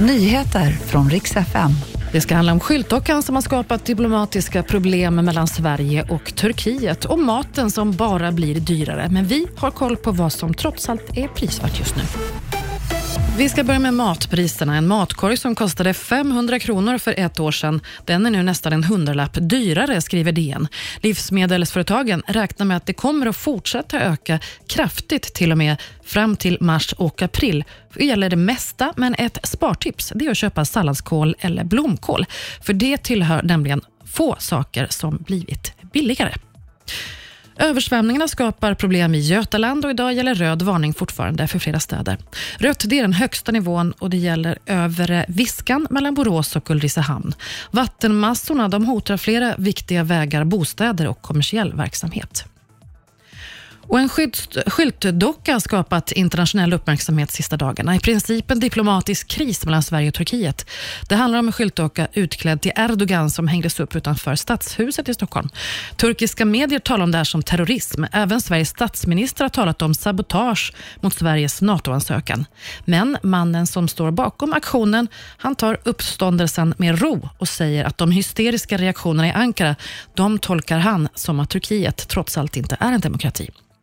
Nyheter från riks FM. Det ska handla om skyltdockan som har skapat diplomatiska problem mellan Sverige och Turkiet och maten som bara blir dyrare. Men vi har koll på vad som trots allt är prisvärt just nu. Vi ska börja med matpriserna. En matkorg som kostade 500 kronor för ett år sedan, den är nu nästan en hundralapp dyrare, skriver DN. Livsmedelsföretagen räknar med att det kommer att fortsätta öka kraftigt till och med fram till mars och april. Det gäller det mesta, men ett spartips det är att köpa salladskål eller blomkål. För det tillhör nämligen få saker som blivit billigare. Översvämningarna skapar problem i Götaland och idag gäller röd varning fortfarande för flera städer. Rött det är den högsta nivån och det gäller övre Viskan mellan Borås och Ulricehamn. Vattenmassorna de hotar flera viktiga vägar, bostäder och kommersiell verksamhet. Och en skyltdocka har skapat internationell uppmärksamhet sista dagarna. I princip en diplomatisk kris mellan Sverige och Turkiet. Det handlar om en skyltdocka utklädd till Erdogan som hängdes upp utanför stadshuset i Stockholm. Turkiska medier talar om det här som terrorism. Även Sveriges statsminister har talat om sabotage mot Sveriges NATO-ansökan. Men mannen som står bakom aktionen han tar uppståndelsen med ro och säger att de hysteriska reaktionerna i Ankara de tolkar han som att Turkiet trots allt inte är en demokrati.